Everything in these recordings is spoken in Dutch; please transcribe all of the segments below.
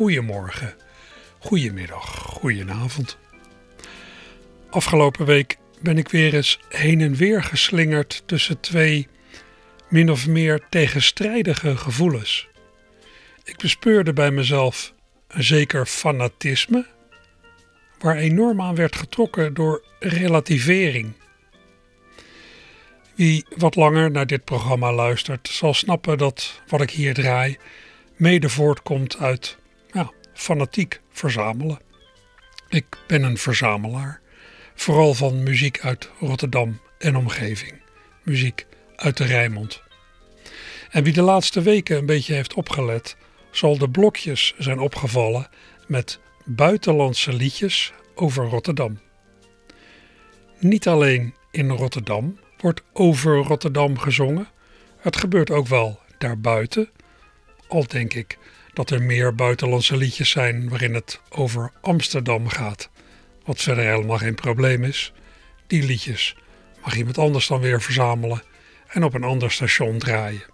Goedemorgen, goedemiddag, goedenavond. Afgelopen week ben ik weer eens heen en weer geslingerd tussen twee min of meer tegenstrijdige gevoelens. Ik bespeurde bij mezelf een zeker fanatisme, waar enorm aan werd getrokken door relativering. Wie wat langer naar dit programma luistert, zal snappen dat wat ik hier draai mede voortkomt uit fanatiek verzamelen. Ik ben een verzamelaar, vooral van muziek uit Rotterdam en omgeving, muziek uit de Rijnmond. En wie de laatste weken een beetje heeft opgelet, zal de blokjes zijn opgevallen met buitenlandse liedjes over Rotterdam. Niet alleen in Rotterdam wordt over Rotterdam gezongen, het gebeurt ook wel daarbuiten. Al denk ik dat er meer buitenlandse liedjes zijn waarin het over Amsterdam gaat, wat verder helemaal geen probleem is. Die liedjes mag iemand anders dan weer verzamelen en op een ander station draaien.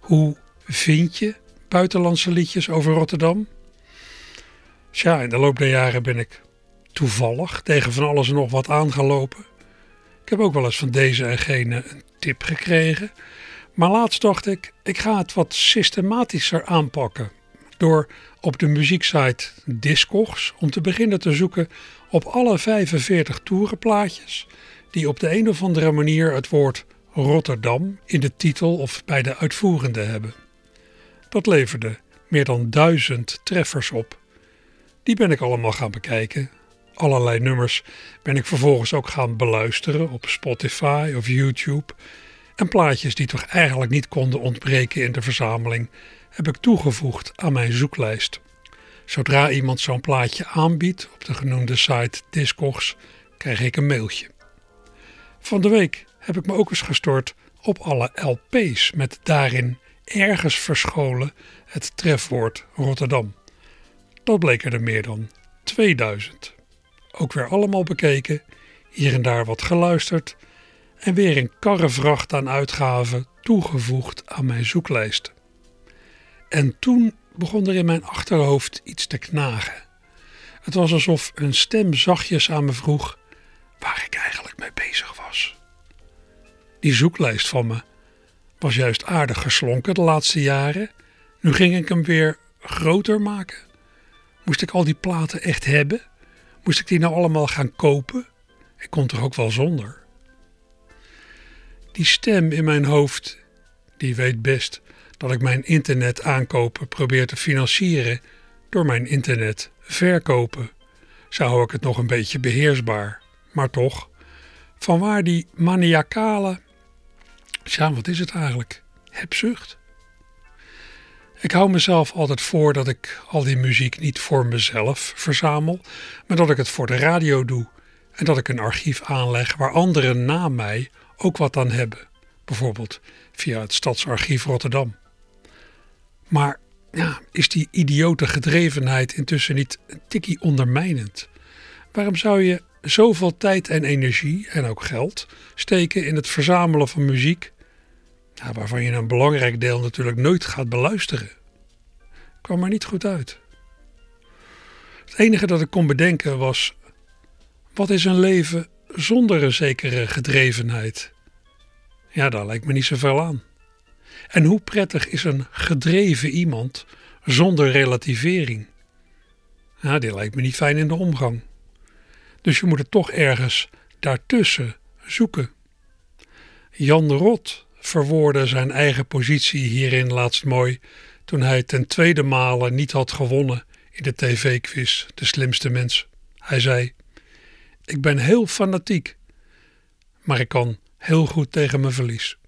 Hoe vind je buitenlandse liedjes over Rotterdam? Tja, in de loop der jaren ben ik toevallig tegen van alles en nog wat aangelopen. Ik heb ook wel eens van deze en gene een tip gekregen. Maar laatst dacht ik, ik ga het wat systematischer aanpakken. Door op de muzieksite Discogs om te beginnen te zoeken op alle 45 toerenplaatjes die op de een of andere manier het woord Rotterdam in de titel of bij de uitvoerende hebben. Dat leverde meer dan duizend treffers op. Die ben ik allemaal gaan bekijken. Allerlei nummers ben ik vervolgens ook gaan beluisteren op Spotify of YouTube. En plaatjes die toch eigenlijk niet konden ontbreken in de verzameling heb ik toegevoegd aan mijn zoeklijst. Zodra iemand zo'n plaatje aanbiedt op de genoemde site Discogs, krijg ik een mailtje. Van de week heb ik me ook eens gestort op alle LP's met daarin ergens verscholen het trefwoord Rotterdam. Dat bleken er meer dan 2000. Ook weer allemaal bekeken, hier en daar wat geluisterd en weer een karrevracht aan uitgaven toegevoegd aan mijn zoeklijst. En toen begon er in mijn achterhoofd iets te knagen. Het was alsof een stem zachtjes aan me vroeg waar ik eigenlijk mee bezig was. Die zoeklijst van me was juist aardig geslonken de laatste jaren. Nu ging ik hem weer groter maken. Moest ik al die platen echt hebben? Moest ik die nou allemaal gaan kopen? Ik kon toch ook wel zonder? Die stem in mijn hoofd, die weet best dat ik mijn internet aankopen probeer te financieren door mijn internet verkopen. Zo hou ik het nog een beetje beheersbaar. Maar toch, vanwaar die maniacale ja, wat is het eigenlijk? Hebzucht? Ik hou mezelf altijd voor dat ik al die muziek niet voor mezelf verzamel, maar dat ik het voor de radio doe en dat ik een archief aanleg waar anderen na mij ook wat aan hebben. Bijvoorbeeld via het Stadsarchief Rotterdam. Maar ja, is die idiote gedrevenheid intussen niet een tikkie ondermijnend? Waarom zou je zoveel tijd en energie en ook geld steken in het verzamelen van muziek, waarvan je een belangrijk deel natuurlijk nooit gaat beluisteren. Kwam er niet goed uit. Het enige dat ik kon bedenken was: wat is een leven zonder een zekere gedrevenheid? Ja, daar lijkt me niet zoveel aan. En hoe prettig is een gedreven iemand zonder relativering? Ja, die lijkt me niet fijn in de omgang. Dus je moet het toch ergens daartussen zoeken. Jan Rot verwoordde zijn eigen positie hierin laatst mooi toen hij ten tweede male niet had gewonnen in de tv-quiz De Slimste Mens. Hij zei: ik ben heel fanatiek, maar ik kan heel goed tegen mijn verlies.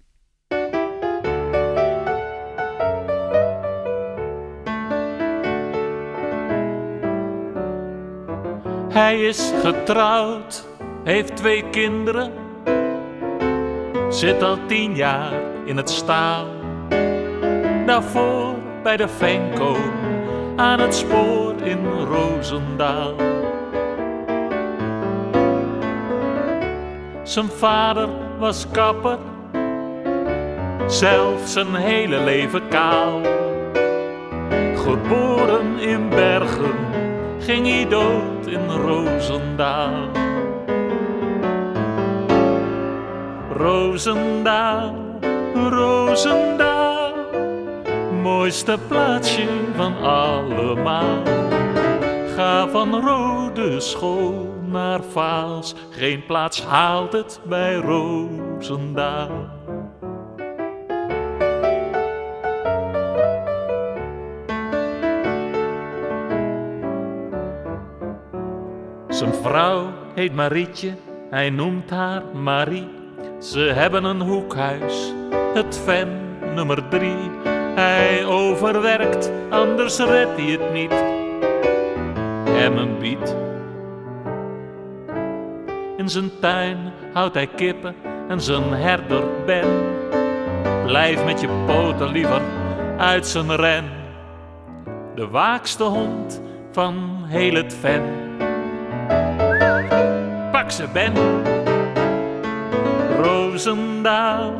Hij is getrouwd, heeft twee kinderen, zit al tien jaar in het staal. Daarvoor bij de Venko aan het spoor in Rozendaal. Zijn vader was kapper, zelf zijn hele leven kaal. Geboren in Bergen, ging hij dood in Roosendaal. Roosendaal, Roosendaal, mooiste plaatsje van allemaal. Ga van Rode School naar Vaals, geen plaats haalt het bij Roosendaal. Zijn vrouw heet Marietje, hij noemt haar Marie. Ze hebben een hoekhuis, het ven nummer drie. Hij overwerkt, anders redt hij het niet. Hem een biet. In zijn tuin houdt hij kippen en zijn herder Ben. Blijf met je poten liever uit zijn ren. De waakste hond van heel het ven. Pak ze Ben. Roosendaal,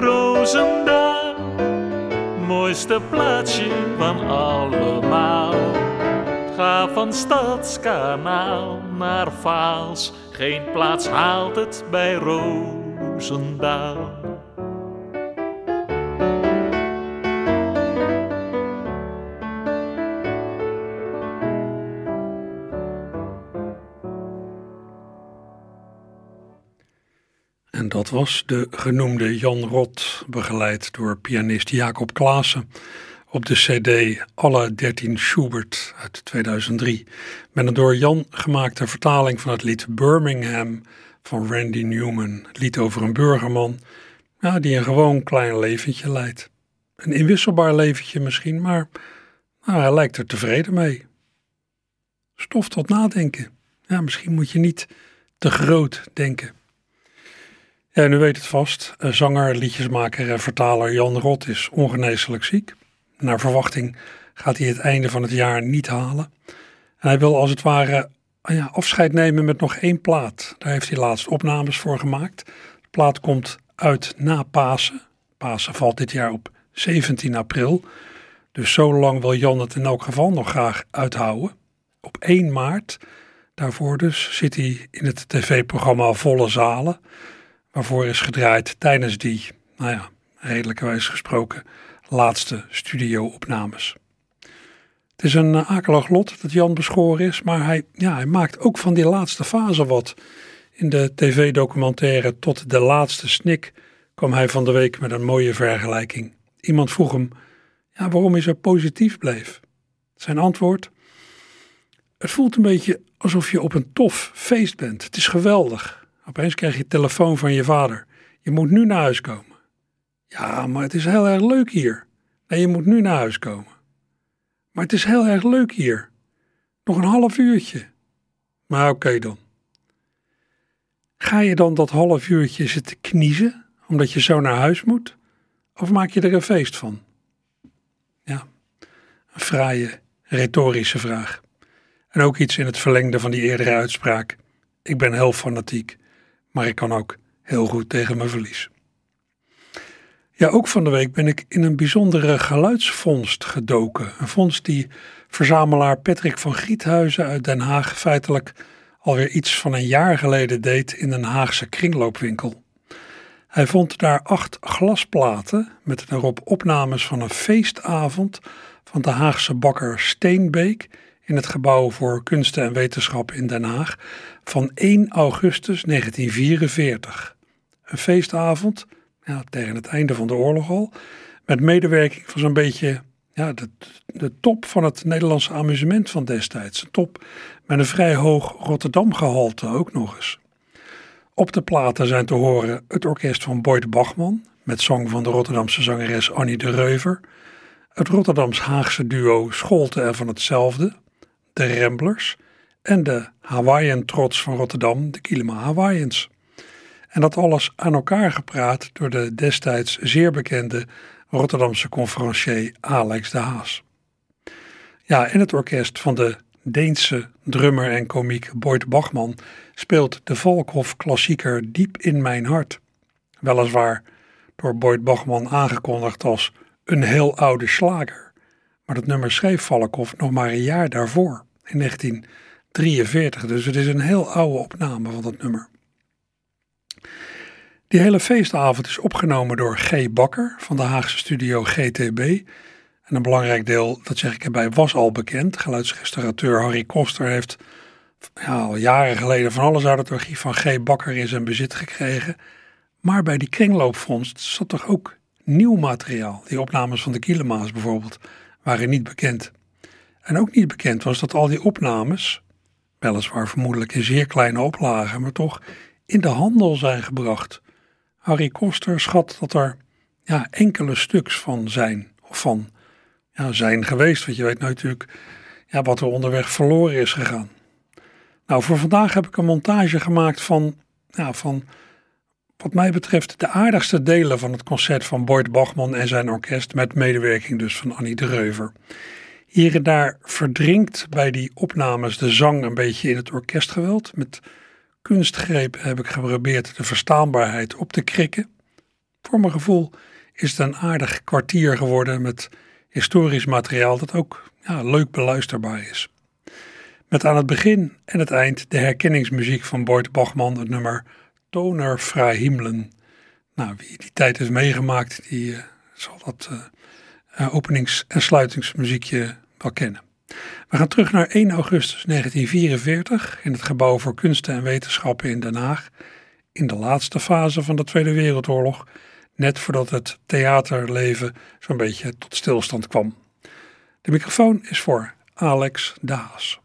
Roosendaal, mooiste plaatsje van allemaal. Ga van Stadskanaal naar Vaals, geen plaats haalt het bij Roosendaal. En dat was de genoemde Jan Rot, begeleid door pianist Jacob Klaassen op de CD Alle 13 Schubert uit 2003. Met een door Jan gemaakte vertaling van het lied Birmingham van Randy Newman. Het lied over een burgerman ja, die een gewoon klein leventje leidt. Een inwisselbaar leventje misschien, maar nou, hij lijkt er tevreden mee. Stof tot nadenken. Ja, misschien moet je niet te groot denken. Ja, u weet het vast. Zanger, liedjesmaker en vertaler Jan Rot is ongeneeslijk ziek. Naar verwachting gaat hij het einde van het jaar niet halen. En hij wil als het ware ja, afscheid nemen met nog één plaat. Daar heeft hij laatst opnames voor gemaakt. De plaat komt uit na Pasen. Pasen valt dit jaar op 17 april. Dus zo lang wil Jan het in elk geval nog graag uithouden. Op 1 maart, daarvoor dus, zit hij in het tv-programma Volle Zalen. Waarvoor is gedraaid tijdens die, nou ja, redelijkerwijs gesproken, laatste studio-opnames. Het is een akelig lot dat Jan beschoren is, maar hij, ja, hij maakt ook van die laatste fase wat. In de tv-documentaire Tot de laatste snik kwam hij van de week met een mooie vergelijking. Iemand vroeg hem ja, waarom hij zo positief bleef. Zijn antwoord: Het voelt een beetje alsof je op een tof feest bent. Het is geweldig. Opeens krijg je telefoon van je vader. Je moet nu naar huis komen. Ja, maar het is heel erg leuk hier. Nee, je moet nu naar huis komen. Maar het is heel erg leuk hier. Nog een half uurtje. Maar oké dan. Ga je dan dat half uurtje zitten kniezen, omdat je zo naar huis moet? Of maak je er een feest van? Ja, een fraaie, retorische vraag. En ook iets in het verlengde van die eerdere uitspraak. Ik ben heel fanatiek, maar ik kan ook heel goed tegen mijn verlies. Ja, ook van de week ben ik in een bijzondere geluidsvondst gedoken. Een vondst die verzamelaar Patrick van Giethuizen uit Den Haag feitelijk alweer iets van een jaar geleden deed in een Haagse kringloopwinkel. Hij vond daar acht glasplaten met erop opnames van een feestavond van de Haagse bakker Steenbeek in het gebouw voor kunsten en wetenschap in Den Haag van 1 augustus 1944. Een feestavond ja, tegen het einde van de oorlog al, met medewerking van zo'n beetje ja, de, de top van het Nederlandse amusement van destijds. Een top met een vrij hoog Rotterdam-gehalte ook nog eens. Op de platen zijn te horen het orkest van Boyd Bachman, met zang van de Rotterdamse zangeres Annie de Reuver, het Rotterdams-Haagse duo Scholte en van hetzelfde, de Ramblers en de Hawaiian-trots van Rotterdam, de Kilima Hawaiians. En dat alles aan elkaar gepraat door de destijds zeer bekende Rotterdamse conferencier Alex de Haas. Ja, en het orkest van de Deense drummer en komiek Boyd Bachman speelt de Volkhof-klassieker Diep in mijn hart. Weliswaar door Boyd Bachman aangekondigd als een heel oude slager. Maar dat nummer schreef Valkhoff nog maar een jaar daarvoor, in 1943. Dus het is een heel oude opname van dat nummer. Die hele feestavond is opgenomen door G. Bakker van de Haagse studio GTB. En een belangrijk deel, dat zeg ik erbij, was al bekend. Geluidsrestaurateur Harry Koster heeft al jaren geleden van alles uit het archief van G. Bakker in zijn bezit gekregen. Maar bij die kringloopvondst zat toch ook nieuw materiaal. Die opnames van de Kielema's bijvoorbeeld waren niet bekend. En ook niet bekend was dat al die opnames, weliswaar vermoedelijk in zeer kleine oplagen, maar toch in de handel zijn gebracht. Harry Koster schat dat er ja, enkele stuks van zijn, of van ja, zijn geweest. Want je weet natuurlijk ja, wat er onderweg verloren is gegaan. Nou, voor vandaag heb ik een montage gemaakt van, ja, van wat mij betreft de aardigste delen van het concert van Boyd Bachman en zijn orkest, met medewerking dus van Annie de Reuver. Hier en daar verdrinkt bij die opnames de zang een beetje in het orkestgeweld. Met kunstgrepen heb ik geprobeerd de verstaanbaarheid op te krikken. Voor mijn gevoel is het een aardig kwartier geworden met historisch materiaal dat ook ja, leuk beluisterbaar is. Met aan het begin en het eind de herkenningsmuziek van Boyd Bachman, het nummer Toner Fra Himlen. Nou, wie die tijd heeft meegemaakt, die uh, zal dat uh, openings- en sluitingsmuziekje wel kennen. We gaan terug naar 1 augustus 1944 in het Gebouw voor Kunsten en Wetenschappen in Den Haag. In de laatste fase van de Tweede Wereldoorlog, net voordat het theaterleven zo'n beetje tot stilstand kwam. De microfoon is voor Alex Daas.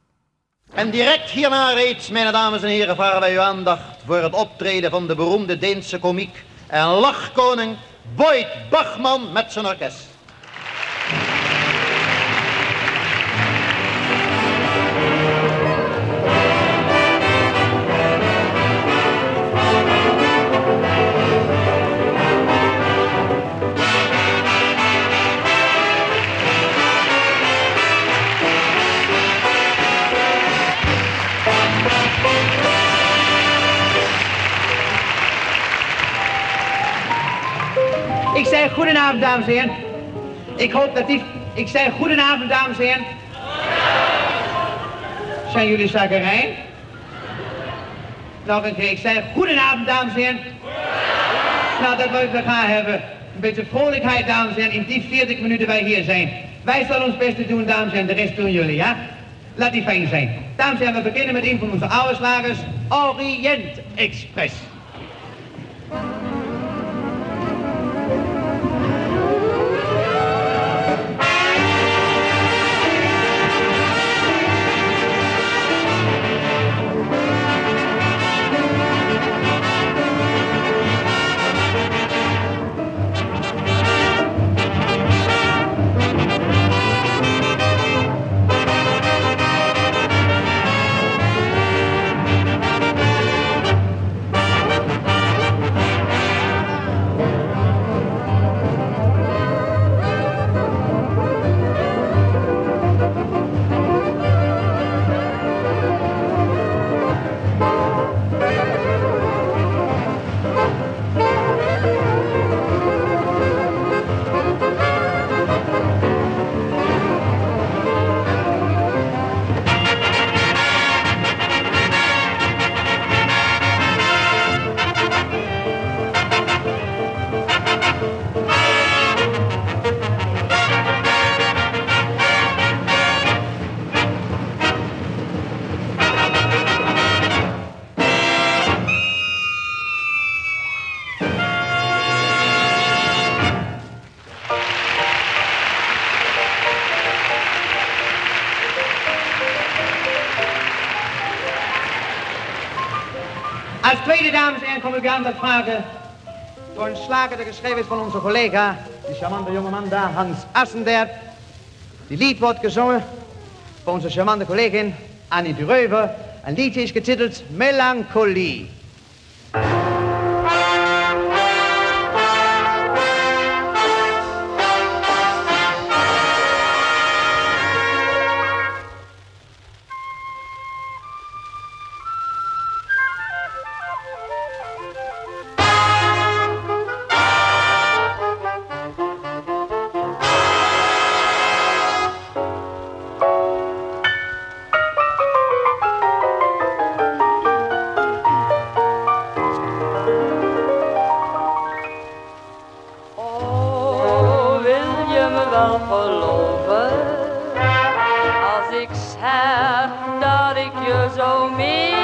En direct hierna reeds, mijn dames en heren, vragen wij uw aandacht voor het optreden van de beroemde Deense komiek en lachkoning Boyd Bachman met zijn orkest. Goedenavond, dames en heren. Ik hoop dat die... Ik zei goedenavond, dames en heren. Zijn jullie zakkerijn? Nog een keer. Ik zei goedenavond, dames en heren. Nou, dat wil ik graag hebben. Een beetje vrolijkheid, dames en heren, in die 40 minuten wij hier zijn. Wij zullen ons best doen, dames en heren. De rest doen jullie, ja? Laat die fijn zijn. Dames en heren, we beginnen met een van onze oude slagers. Orient Express. Dat vragen door een slager geschreven is van onze collega, die charmante jongeman daar, Hans Assendert. Die lied wordt gezongen voor onze charmante collega Annie de Reuver. Een liedje is getiteld Melancholie. dat ik je zo meer.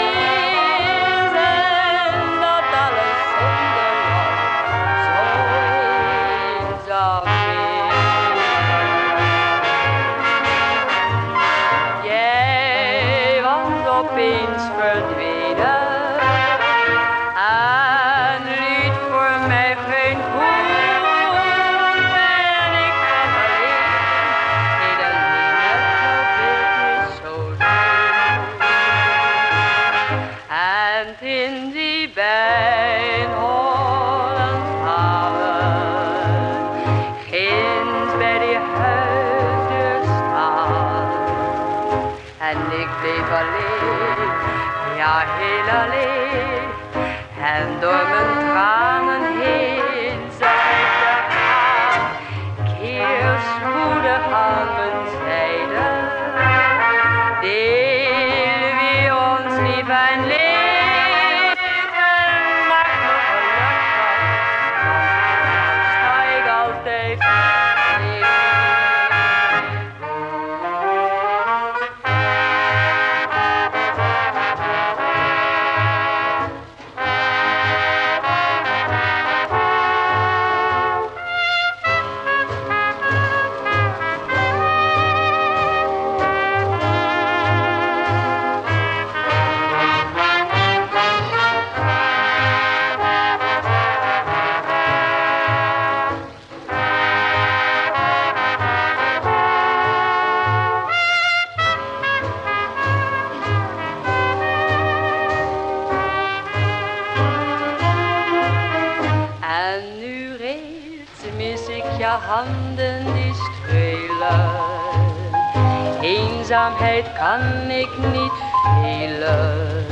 Kan ik niet helen.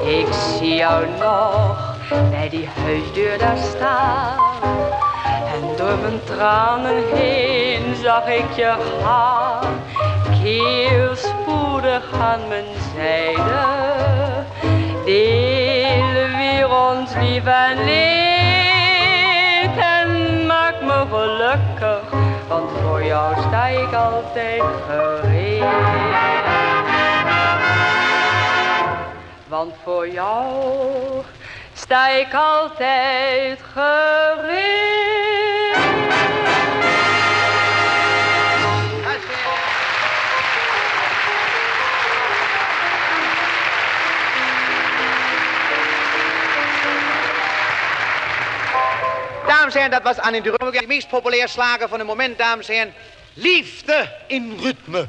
Ik zie jou nog bij die huisdeur daar staan. En door mijn tranen heen zag ik je gaan. Heel spoedig aan mijn zijde. Delen weer ons lief en leed. En maak me gelukkig, want voor jou sta ik altijd gereed. Want voor jou sta ik altijd gereed. Dames en heren, dat was Annie de Rome. De meest populair slager van het moment, dames en heren. Liefde in ritme.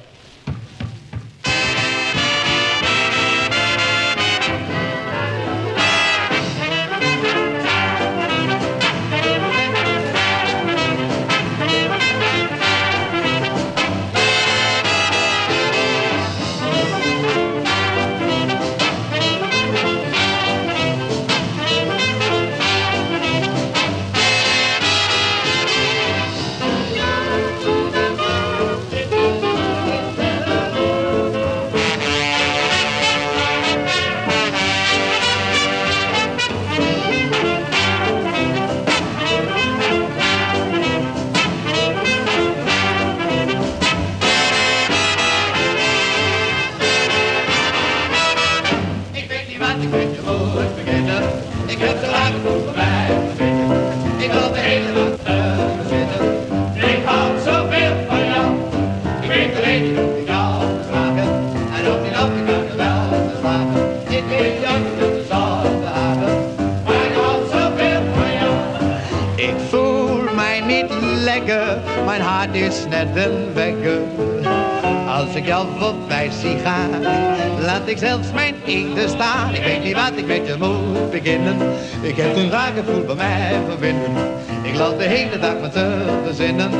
De hele dag met te verzinnen.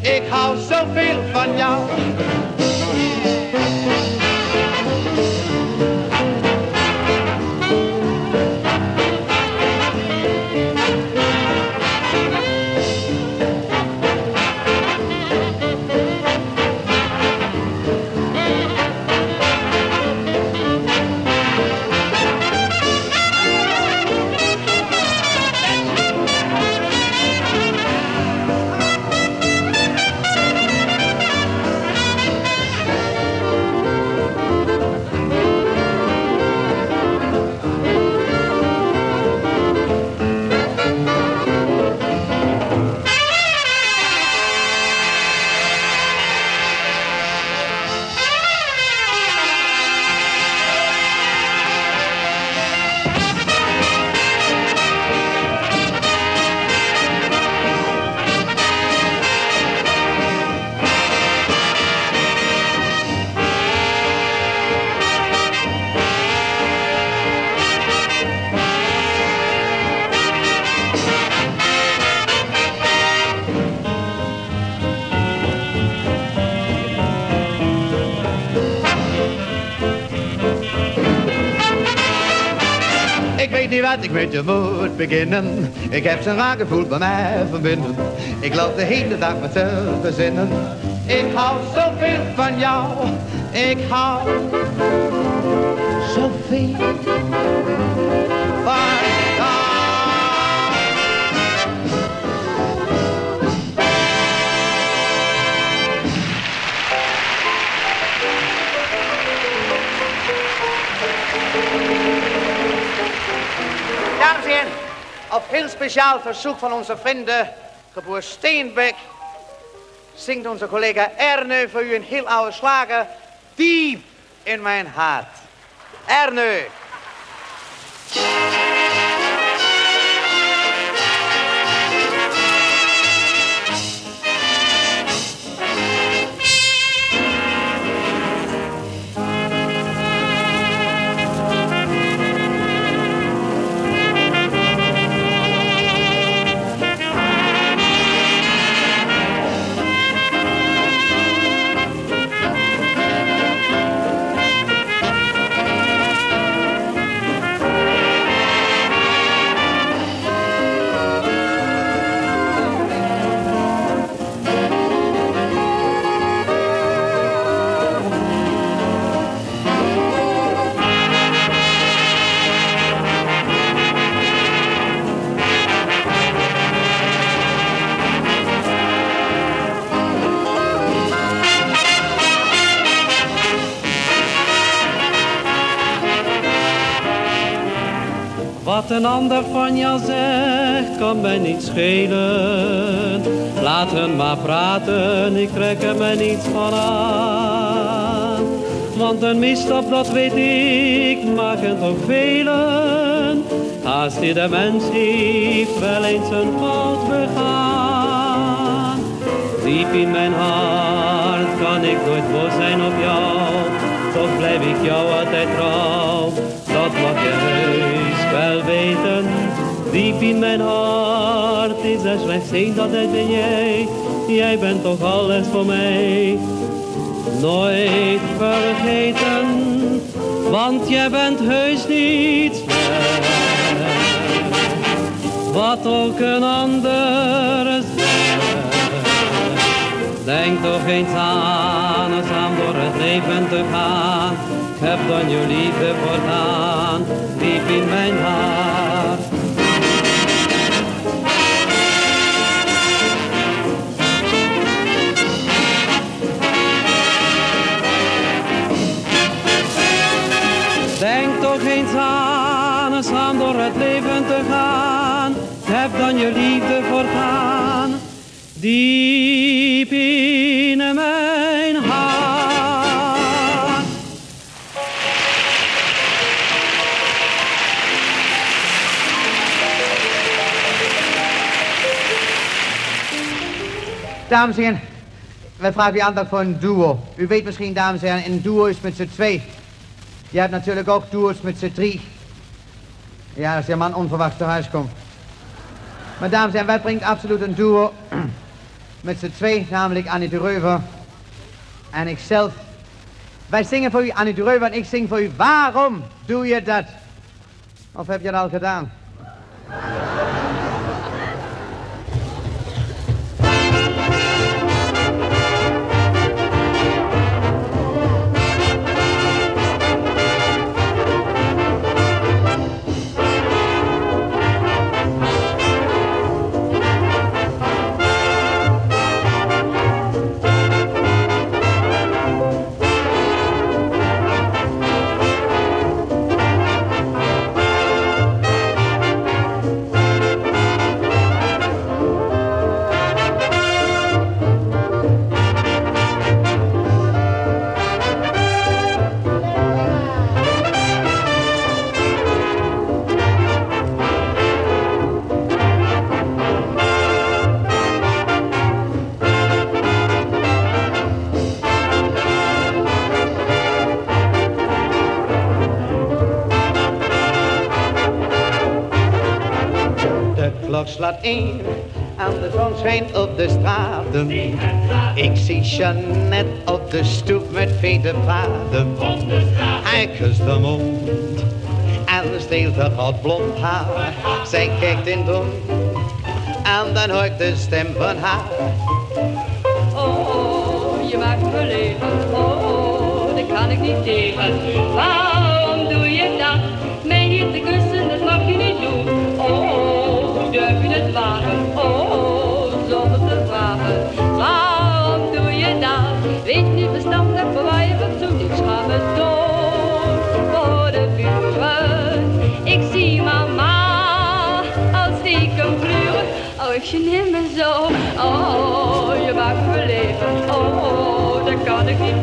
Ik hou zoveel van jou. Ik met je moet beginnen. Ik heb zo'n raar gevoel bij mij verbinden. Ik loop de hele dag met te verzinnen. Ik hou zoveel van jou. Ik hou zoveel op heel speciaal verzoek van onze vrienden, geboer Steenbeck, zingt onze collega Erne voor u een heel oude slager, diep in mijn hart. Erne. Een ander van jou zegt, kan mij niet schelen. Laat hen maar praten, ik trek er me niets van aan. Want een misstap, dat weet ik, maken toch velen. Haast de mens heeft wel eens een fout begaan. Diep in mijn hart kan ik nooit boos zijn op jou. Toch blijf ik jou altijd trouw, dat mag je wel weten, diep in mijn hart is er slechts één, dat ben jij. Jij bent toch alles voor mij. Nooit vergeten, want jij bent heus niet ver. Wat ook een ander zegt. Denk toch eens aan, eens aan door het leven te gaan heb dan je liefde voortaan, diep in mijn hart. Denk toch eens aan, eens aan door het leven te gaan, heb dan je liefde voortaan, diep in Dames en heren, wij vragen u aandacht voor een duo. U weet misschien, dames en heren, een duo is met z'n twee. Je hebt natuurlijk ook duo's met z'n drie. Ja, als je man onverwachts thuis komt. Maar dames en heren, wij brengen absoluut een duo met z'n twee, namelijk Annie de Reuver en ikzelf. Wij zingen voor u, Annie de Reuver en ik zing voor u. Waarom doe je dat? Of heb je dat al gedaan? Ik zie Jeannette op de stoep met vele paden. Hij kust de mond en steelt haar hot blond haar. Zij kijkt in doen en dan hoor ik de stem van haar. Oh, je maakt me leven, oh, dat kan ik niet tegen. Oh, ik geneer me zo. Oh, je maakt me leven. Oh, daar kan ik niet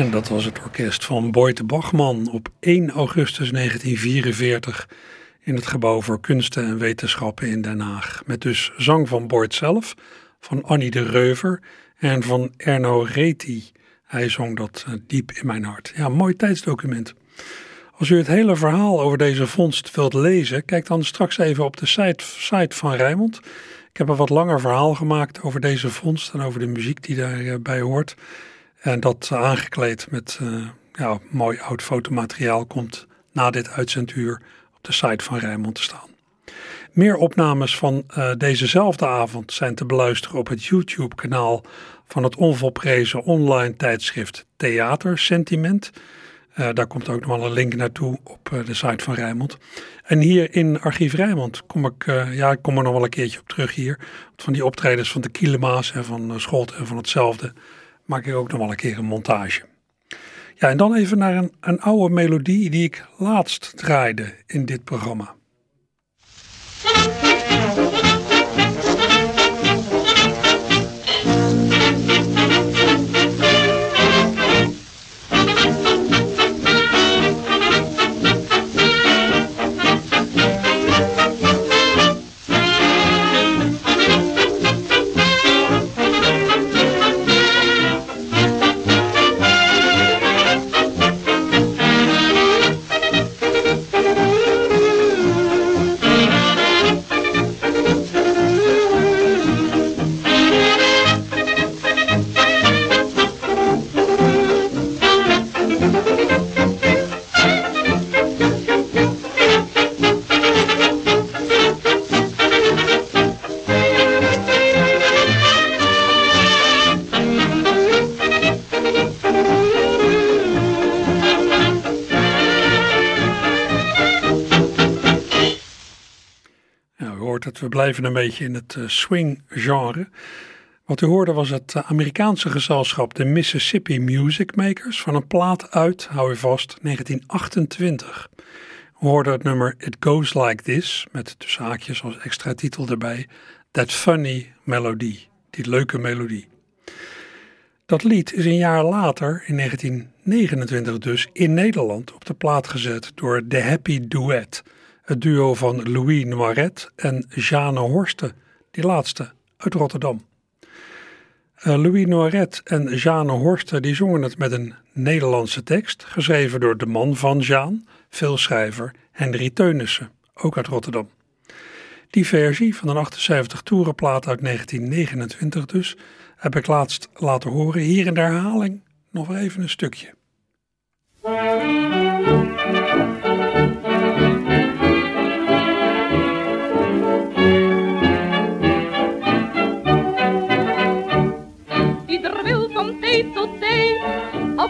En dat was het orkest van Boy de Bachman op 1 augustus 1944 in het Gebouw voor Kunsten en Wetenschappen in Den Haag. Met dus zang van Boyd zelf, van Annie de Reuver en van Erno Reti. Hij zong dat eh, diep in mijn hart. Ja, mooi tijdsdocument. Als u het hele verhaal over deze vondst wilt lezen, kijk dan straks even op de site, site van Rijmond. Ik heb een wat langer verhaal gemaakt over deze vondst en over de muziek die daarbij hoort. En dat eh, aangekleed met eh, ja, mooi oud fotomateriaal komt na dit uitzenduur op de site van Rijnmond te staan. Meer opnames van eh, dezezelfde avond zijn te beluisteren op het YouTube-kanaal van het onvolprezen online tijdschrift Theater Sentiment. Daar komt ook nog wel een link naartoe op de site van Rijnmond. En hier in Archief Rijnmond kom ik, ja, ik kom er nog wel een keertje op terug hier. Van die optredens van de Kielema's en van Scholt en van hetzelfde maak ik ook nog wel een keer een montage. Ja, en dan even naar een, een oude melodie die ik laatst draaide in dit programma. We blijven een beetje in het uh, swing-genre. Wat u hoorde was het uh, Amerikaanse gezelschap de Mississippi Music Makers van een plaat uit, hou u vast, 1928. We hoorden het nummer It Goes Like This, met tussen haakjes als extra titel erbij, That Funny Melody, die leuke melodie. Dat lied is een jaar later, in 1929 dus, in Nederland op de plaat gezet door The Happy Duet, het duo van Louis Noiret en Jeanne Horsten, die laatste uit Rotterdam. Uh, Louis Noiret en Jeanne Horsten die zongen het met een Nederlandse tekst, geschreven door de man van Jeanne, veelschrijver Henry Teunissen, ook uit Rotterdam. Die versie van een 78 toerenplaat uit 1929 dus, heb ik laatst laten horen. Hier in de herhaling nog even een stukje.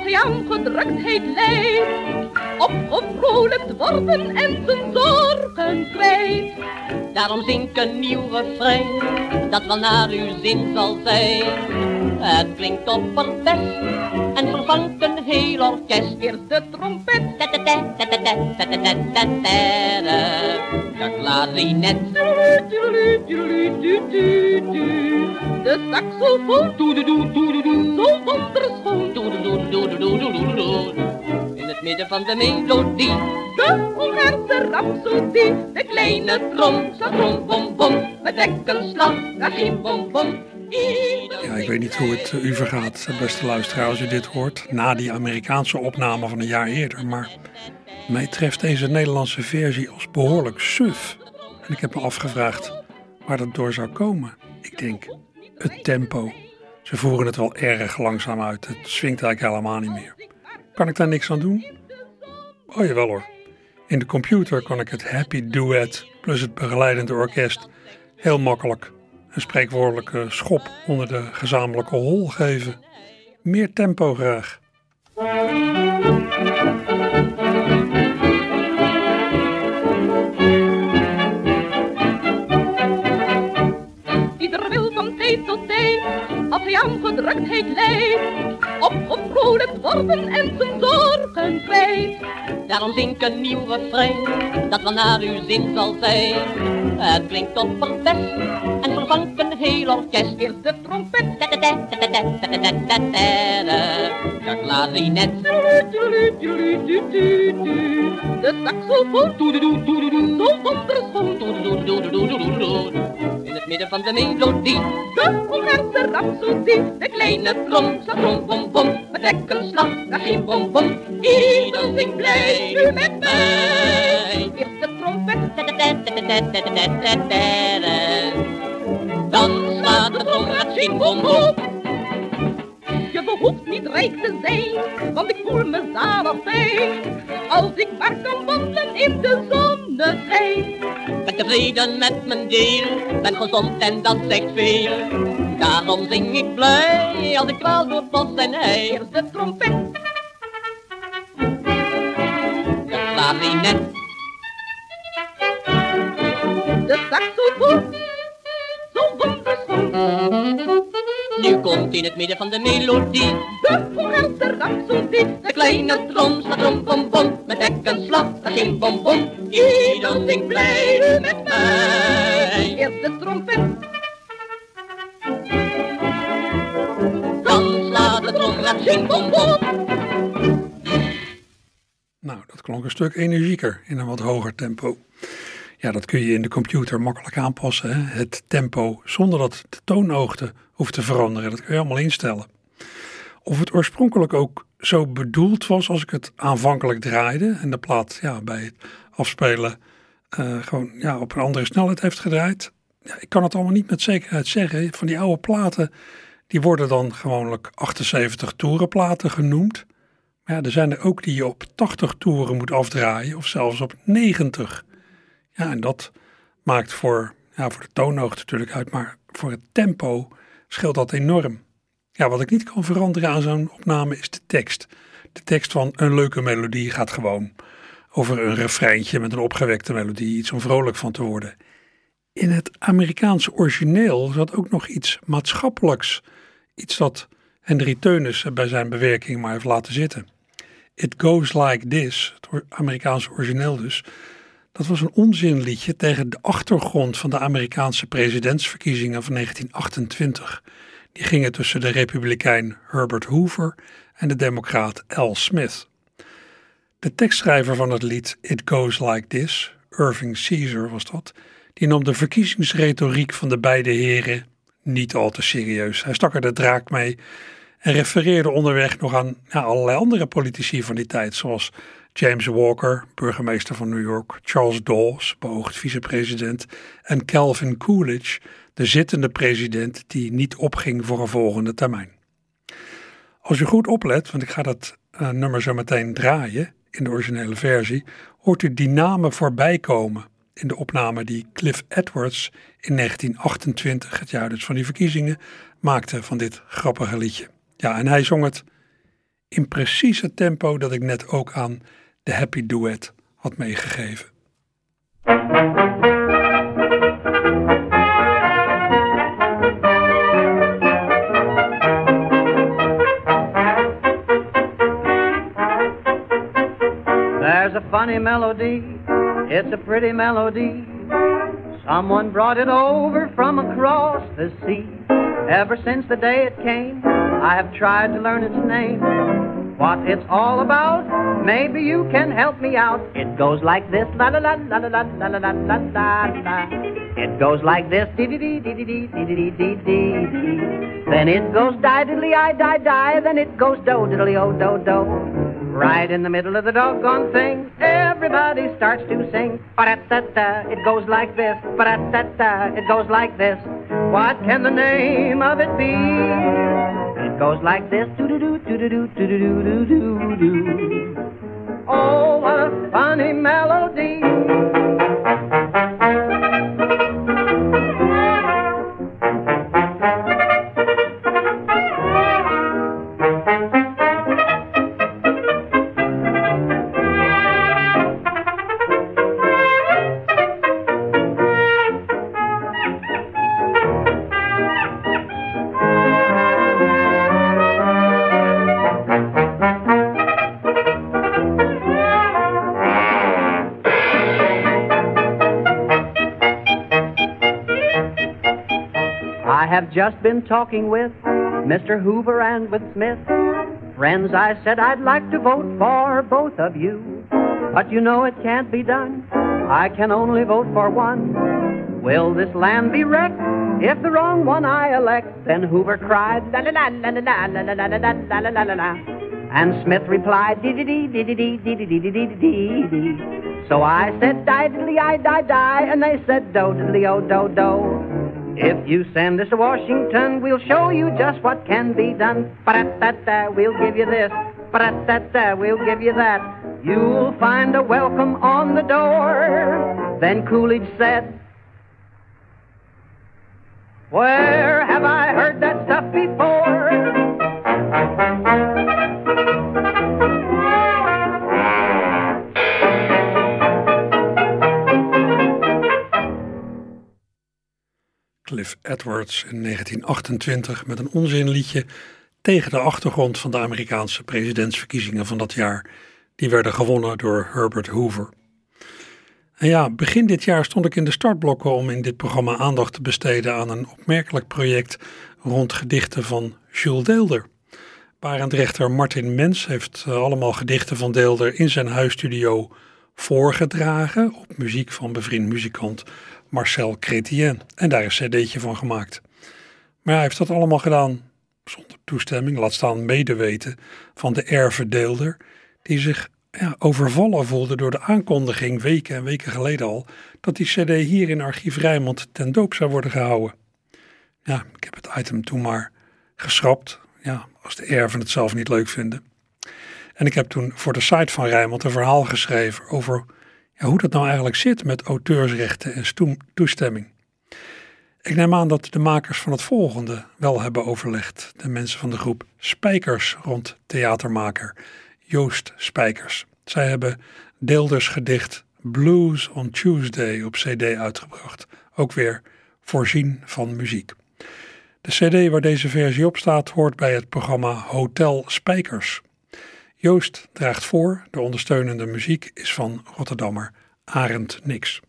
Als hij aan gedruktheid leidt, opgevrolijkt worden en zijn zorgen kwijt. Daarom zink een nieuw refrein, dat wel naar uw zin zal zijn. Het klinkt opperbest en vervangt een heel orkest. Eerst de trompet, de klarinet, de saxofoon, zo wonderschoon, in het midden van de melodie. De onherse rhapsodie, de kleine trom, trom bom bom, met geen bom bom. Ja, ik weet niet hoe het u vergaat, beste luisteraar, als u dit hoort, na die Amerikaanse opname van een jaar eerder, maar mij treft deze Nederlandse versie als behoorlijk suf. En ik heb me afgevraagd waar dat door zou komen. Ik denk, het tempo. Ze voeren het wel erg langzaam uit, het swingt eigenlijk helemaal niet meer. Kan ik daar niks aan doen? Oh jawel hoor. In de computer kon ik het happy duet plus het begeleidende orkest heel makkelijk een spreekwoordelijke schop onder de gezamenlijke hol geven. Meer tempo graag. Ieder wil van tijd tot tijd, als hij aan gedruktheid leidt, opgevrolijkt worden en zijn zorgen kwijt. Daarom zink een nieuw refrein, dat wel naar uw zin zal zijn. Het klinkt opperbest en vervangt een heel orkest. Eerst de trompet, de klarinet, de saxofoon, zo wonderschoon, in het midden van de melodie. de onherse rhapsodie, de kleine trom, trom bom bom, met dekkenslag, daar geen bom bom. Ieder zingt blij nu met mij. Eerst de trompet, Dan slaat de het geen bom. Je behoeft niet rijk te zijn, want ik voel me zalig fijn. Als ik maar kan wandelen in de zonneschijn. Ben tevreden met mijn deel, ben gezond en dat zegt veel. Daarom zing ik blij als ik dwaal door bos en hei. De trompet, De klarinet, de saxofoon. Nu komt in het midden van de melodie. De onherse rhapsodie, De kleine trom slaat trom bom bom, met hek en slag, daar geen bom bom. Ieder zingt blij met mij. Eerst de trompet, Dan slaat de trom met geen bom bom. Nou, dat klonk een stuk energieker in een wat hoger tempo. Ja, dat kun je in de computer makkelijk aanpassen. Hè? Het tempo, zonder dat de toonhoogte hoeft te veranderen. Dat kun je allemaal instellen. Of het oorspronkelijk ook zo bedoeld was als ik het aanvankelijk draaide en de plaat ja, bij het afspelen eh, gewoon ja, op een andere snelheid heeft gedraaid. Ja, ik kan het allemaal niet met zekerheid zeggen. Van die oude platen, die worden dan gewoonlijk 78 toerenplaten genoemd. Maar ja, er zijn er ook die je op 80 toeren moet afdraaien of zelfs op 90. Ja, en dat maakt voor, ja, voor de toonhoogte natuurlijk uit, maar voor het tempo scheelt dat enorm. Ja, wat ik niet kan veranderen aan zo'n opname is de tekst. De tekst van een leuke melodie gaat gewoon over een refreintje met een opgewekte melodie, iets om vrolijk van te worden. In het Amerikaanse origineel zat ook nog iets maatschappelijks. Iets dat Henry Teunis bij zijn bewerking maar heeft laten zitten. It Goes Like This, het Amerikaanse origineel dus, dat was een onzinliedje tegen de achtergrond van de Amerikaanse presidentsverkiezingen van 1928. Die gingen tussen de republikein Herbert Hoover en de democraat Al Smith. De tekstschrijver van het lied It Goes Like This, Irving Caesar was dat, die nam de verkiezingsretoriek van de beide heren niet al te serieus. Hij stak er de draak mee en refereerde onderweg nog aan ja, allerlei andere politici van die tijd, zoals James Walker, burgemeester van New York, Charles Dawes, beoogd vicepresident, en Calvin Coolidge, de zittende president die niet opging voor een volgende termijn. Als je goed oplet, want ik ga dat uh, nummer zo meteen draaien in de originele versie, hoort u die namen voorbij komen in de opname die Cliff Edwards in 1928, het jaar dus van die verkiezingen, maakte van dit grappige liedje. Ja, en hij zong het in precies het tempo dat ik net ook aan de Happy Duet had meegegeven. There's a funny melody, it's a pretty melody. Someone brought it over from across the sea. Ever since the day it came, I have tried to learn its name. What it's all about, maybe you can help me out. It goes like this, la la la la la la la la la la la. It goes like this, dee dee dee dee dee dee dee dee dee dee. Then it goes die diddly I die die. Then it goes do diddly o do do. Right in the middle of the doggone thing, everybody starts to sing. Ba-da-da-da, it goes like this. Ba-da-da-da, it goes like this. What can the name of it be? goes like this. Doo-doo-doo, doo-doo-doo, doo-doo-doo, doo Oh, what a funny man. Have just been talking with Mr. Hoover and with Smith. Friends, I said I'd like to vote for both of you. But you know it can't be done. I can only vote for one. Will this land be wrecked if the wrong one I elect? Then Hoover cried, la la la la la la la la la la la la la. And Smith replied, dee dee dee dee dee dee dee dee dee dee dee. So I said, die diddly I die die, and they said, do diddly o do do. If you send us to Washington, we'll show you just what can be done. Ba-da-da-da, we'll give you this. Ba-da-da-da, we'll give you that. You'll find a welcome on the door. Then Coolidge said, Where have I heard that Cliff Edwards in 1928 met een onzinliedje tegen de achtergrond van de Amerikaanse presidentsverkiezingen van dat jaar. Die werden gewonnen door Herbert Hoover. En ja, begin dit jaar stond ik in de startblokken om in dit programma aandacht te besteden aan een opmerkelijk project rond gedichten van Jules Deelder. Barendrechter Martin Mens heeft eh, allemaal gedichten van Deelder in zijn huisstudio voorgedragen op muziek van bevriend muzikant Marcel Chrétien. En daar is een cd'tje van gemaakt. Maar hij heeft dat allemaal gedaan zonder toestemming, laat staan medeweten van de erfverdeelder, die zich ja, overvallen voelde door de aankondiging weken en weken geleden al dat die cd hier in Archief Rijnmond ten doop zou worden gehouden. Ja, ik heb het item toen maar geschrapt, ja, als de erven het zelf niet leuk vinden. En ik heb toen voor de site van Rijnmond een verhaal geschreven over hoe dat nou eigenlijk zit met auteursrechten en toestemming. Ik neem aan dat de makers van het volgende wel hebben overlegd. De mensen van de groep Spijkers rond theatermaker Joost Spijkers. Zij hebben Deelders gedicht Blues on Tuesday op CD uitgebracht. ook weer voorzien van muziek. De CD waar deze versie op staat hoort bij het programma Hotel Spijkers. Joost draagt voor, de ondersteunende muziek is van Rotterdammer Arend Nix.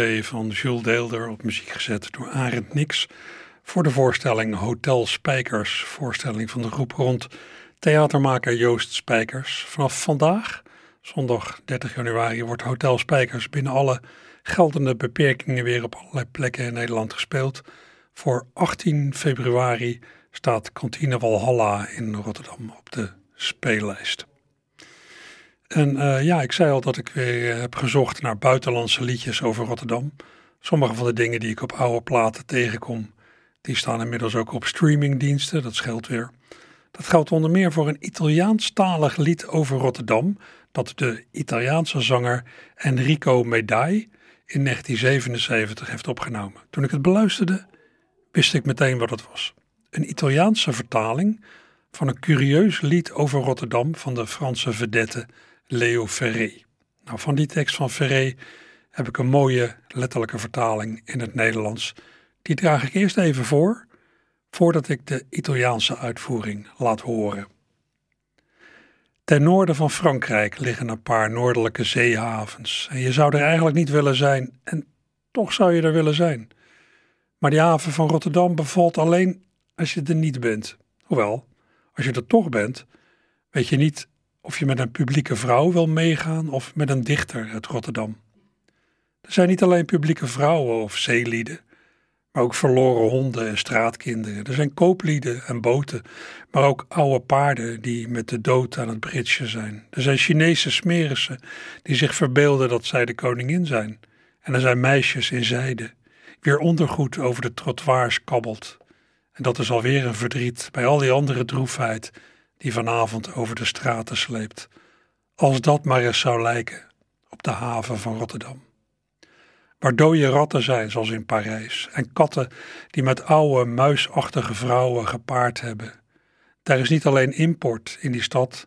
Van Jules Deelder op muziek gezet door Arend Nix voor de voorstelling Hotel Spijkers, voorstelling van de groep rond theatermaker Joost Spijkers. Vanaf vandaag, zondag 30 januari, wordt Hotel Spijkers binnen alle geldende beperkingen weer op allerlei plekken in Nederland gespeeld. Voor 18 februari staat Kantine Walhalla in Rotterdam op de speellijst. En uh, ja, ik zei al dat ik weer heb gezocht naar buitenlandse liedjes over Rotterdam. Sommige van de dingen die ik op oude platen tegenkom, die staan inmiddels ook op streamingdiensten, dat scheelt weer. Dat geldt onder meer voor een Italiaanstalig lied over Rotterdam, dat de Italiaanse zanger Enrico Medai in 1977 heeft opgenomen. Toen ik het beluisterde, wist ik meteen wat het was. Een Italiaanse vertaling van een curieus lied over Rotterdam van de Franse vedette Leo Ferré. Nou, van die tekst van Ferré heb ik een mooie letterlijke vertaling in het Nederlands. Die draag ik eerst even voor, voordat ik de Italiaanse uitvoering laat horen. Ten noorden van Frankrijk liggen een paar noordelijke zeehavens. En je zou er eigenlijk niet willen zijn, en toch zou je er willen zijn. Maar die haven van Rotterdam bevalt alleen als je er niet bent. Hoewel, als je er toch bent, weet je niet of je met een publieke vrouw wil meegaan of met een dichter uit Rotterdam. Er zijn niet alleen publieke vrouwen of zeelieden, maar ook verloren honden en straatkinderen. Er zijn kooplieden en boten, maar ook oude paarden die met de dood aan het britsen zijn. Er zijn Chinese smerissen die zich verbeelden dat zij de koningin zijn. En er zijn meisjes in zijde, weer ondergoed over de trottoirs kabbelt. En dat is alweer een verdriet bij al die andere droefheid die vanavond over de straten sleept. Als dat maar eens zou lijken op de haven van Rotterdam. Waar dode ratten zijn, zoals in Parijs, en katten die met oude, muisachtige vrouwen gepaard hebben. Daar is niet alleen import in die stad,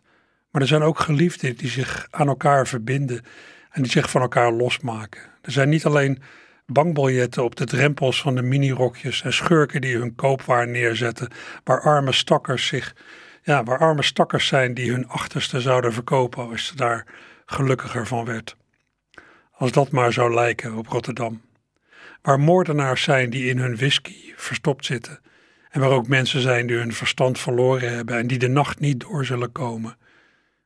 maar er zijn ook geliefden die zich aan elkaar verbinden en die zich van elkaar losmaken. Er zijn niet alleen bankbiljetten op de drempels van de minirokjes en schurken die hun koopwaar neerzetten, waar arme stakkers zich, ja, waar arme stakkers zijn die hun achterste zouden verkopen als ze daar gelukkiger van werd. Als dat maar zou lijken op Rotterdam. Waar moordenaars zijn die in hun whisky verstopt zitten. En waar ook mensen zijn die hun verstand verloren hebben en die de nacht niet door zullen komen.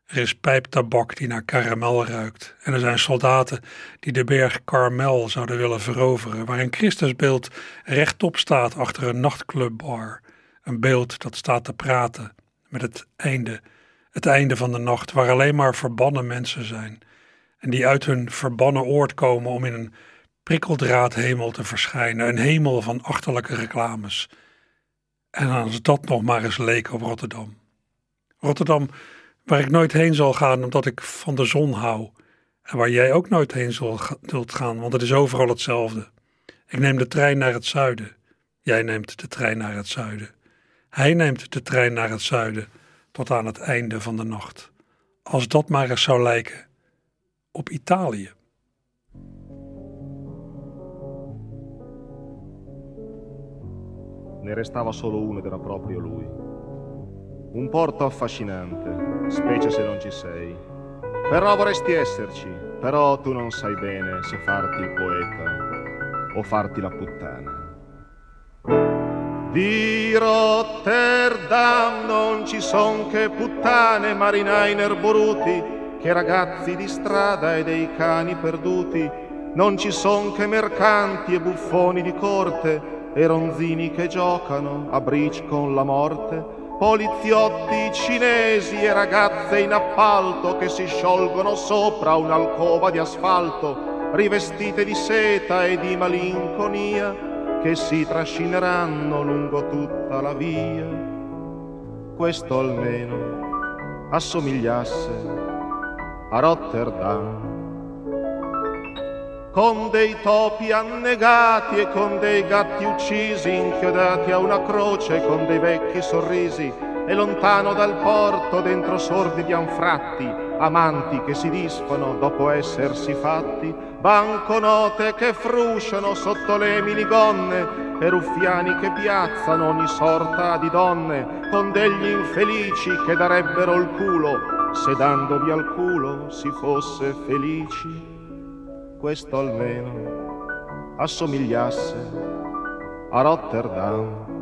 Er is pijptabak die naar karamel ruikt. En er zijn soldaten die de berg Carmel zouden willen veroveren, waar een Christusbeeld rechtop staat achter een nachtclubbar. Een beeld dat staat te praten met het einde, het einde van de nacht, waar alleen maar verbannen mensen zijn. En die uit hun verbannen oord komen om in een prikkeldraadhemel te verschijnen, een hemel van achterlijke reclames. En als dat nog maar eens leek op Rotterdam. Rotterdam waar ik nooit heen zal gaan omdat ik van de zon hou. En waar jij ook nooit heen zult gaan, want het is overal hetzelfde. Ik neem de trein naar het zuiden. Jij neemt de trein naar het zuiden. Hij neemt de trein naar het zuiden tot aan het einde van de nacht. Als dat maar eens zou lijken op Italië. Ne restava solo uno ed era proprio lui. Un porto affascinante, specie se non ci sei. Però vorresti esserci, però tu non sai bene se farti il poeta o farti la puttana. Di Rotterdam non ci son che puttane, marinai nerboruti, che ragazzi di strada e dei cani perduti. Non ci son che mercanti e buffoni di corte, e ronzini che giocano a bridge con la morte poliziotti cinesi e ragazze in appalto che si sciolgono sopra un'alcova di asfalto, rivestite di seta e di malinconia, che si trascineranno lungo tutta la via. Questo almeno assomigliasse a Rotterdam con dei topi annegati e con dei gatti uccisi, inchiodati a una croce con dei vecchi sorrisi, e lontano dal porto, dentro sordidi anfratti, amanti che si disfano dopo essersi fatti, banconote che frusciano sotto le minigonne, e ruffiani che piazzano ogni sorta di donne, con degli infelici che darebbero il culo, se dandovi al culo si fosse felici questo almeno assomigliasse a Rotterdam.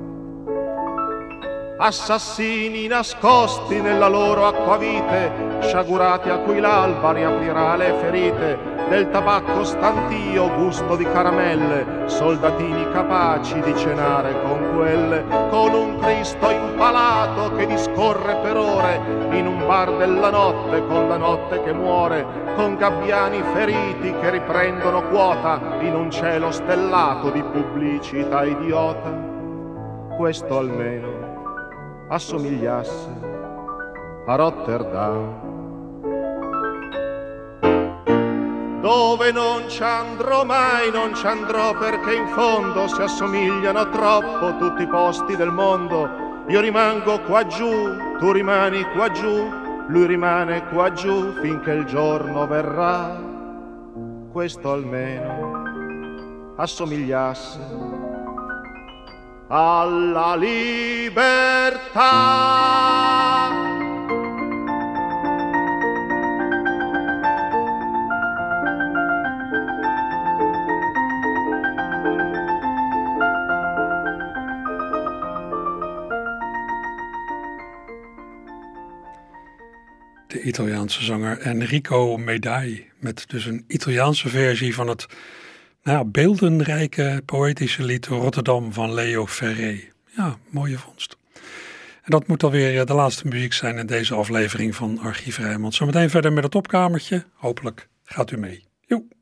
Assassini nascosti nella loro acquavite, sciagurati a cui l'alba riaprirà le ferite, del tabacco stantio, gusto di caramelle, soldatini capaci di cenare con quelle, con un Cristo impalato che discorre per ore in un bar della notte, con la notte che muore, con gabbiani feriti che riprendono quota in un cielo stellato di pubblicità idiota. Questo almeno assomigliasse a Rotterdam. Dove non ci andrò mai, non ci andrò perché in fondo si assomigliano troppo tutti i posti del mondo. Io rimango qua giù, tu rimani qua giù, lui rimane qua giù finché il giorno verrà. Questo almeno assomigliasse alla libertà. De Italiaanse zanger Enrico Medai met dus een Italiaanse versie van het nou beeldenrijke poëtische lied Rotterdam van Leo Ferré. Ja, mooie vondst. En dat moet alweer eh, de laatste muziek zijn in deze aflevering van Archief Rijnmond. Zometeen verder met het opkamertje. Hopelijk gaat u mee. Joe.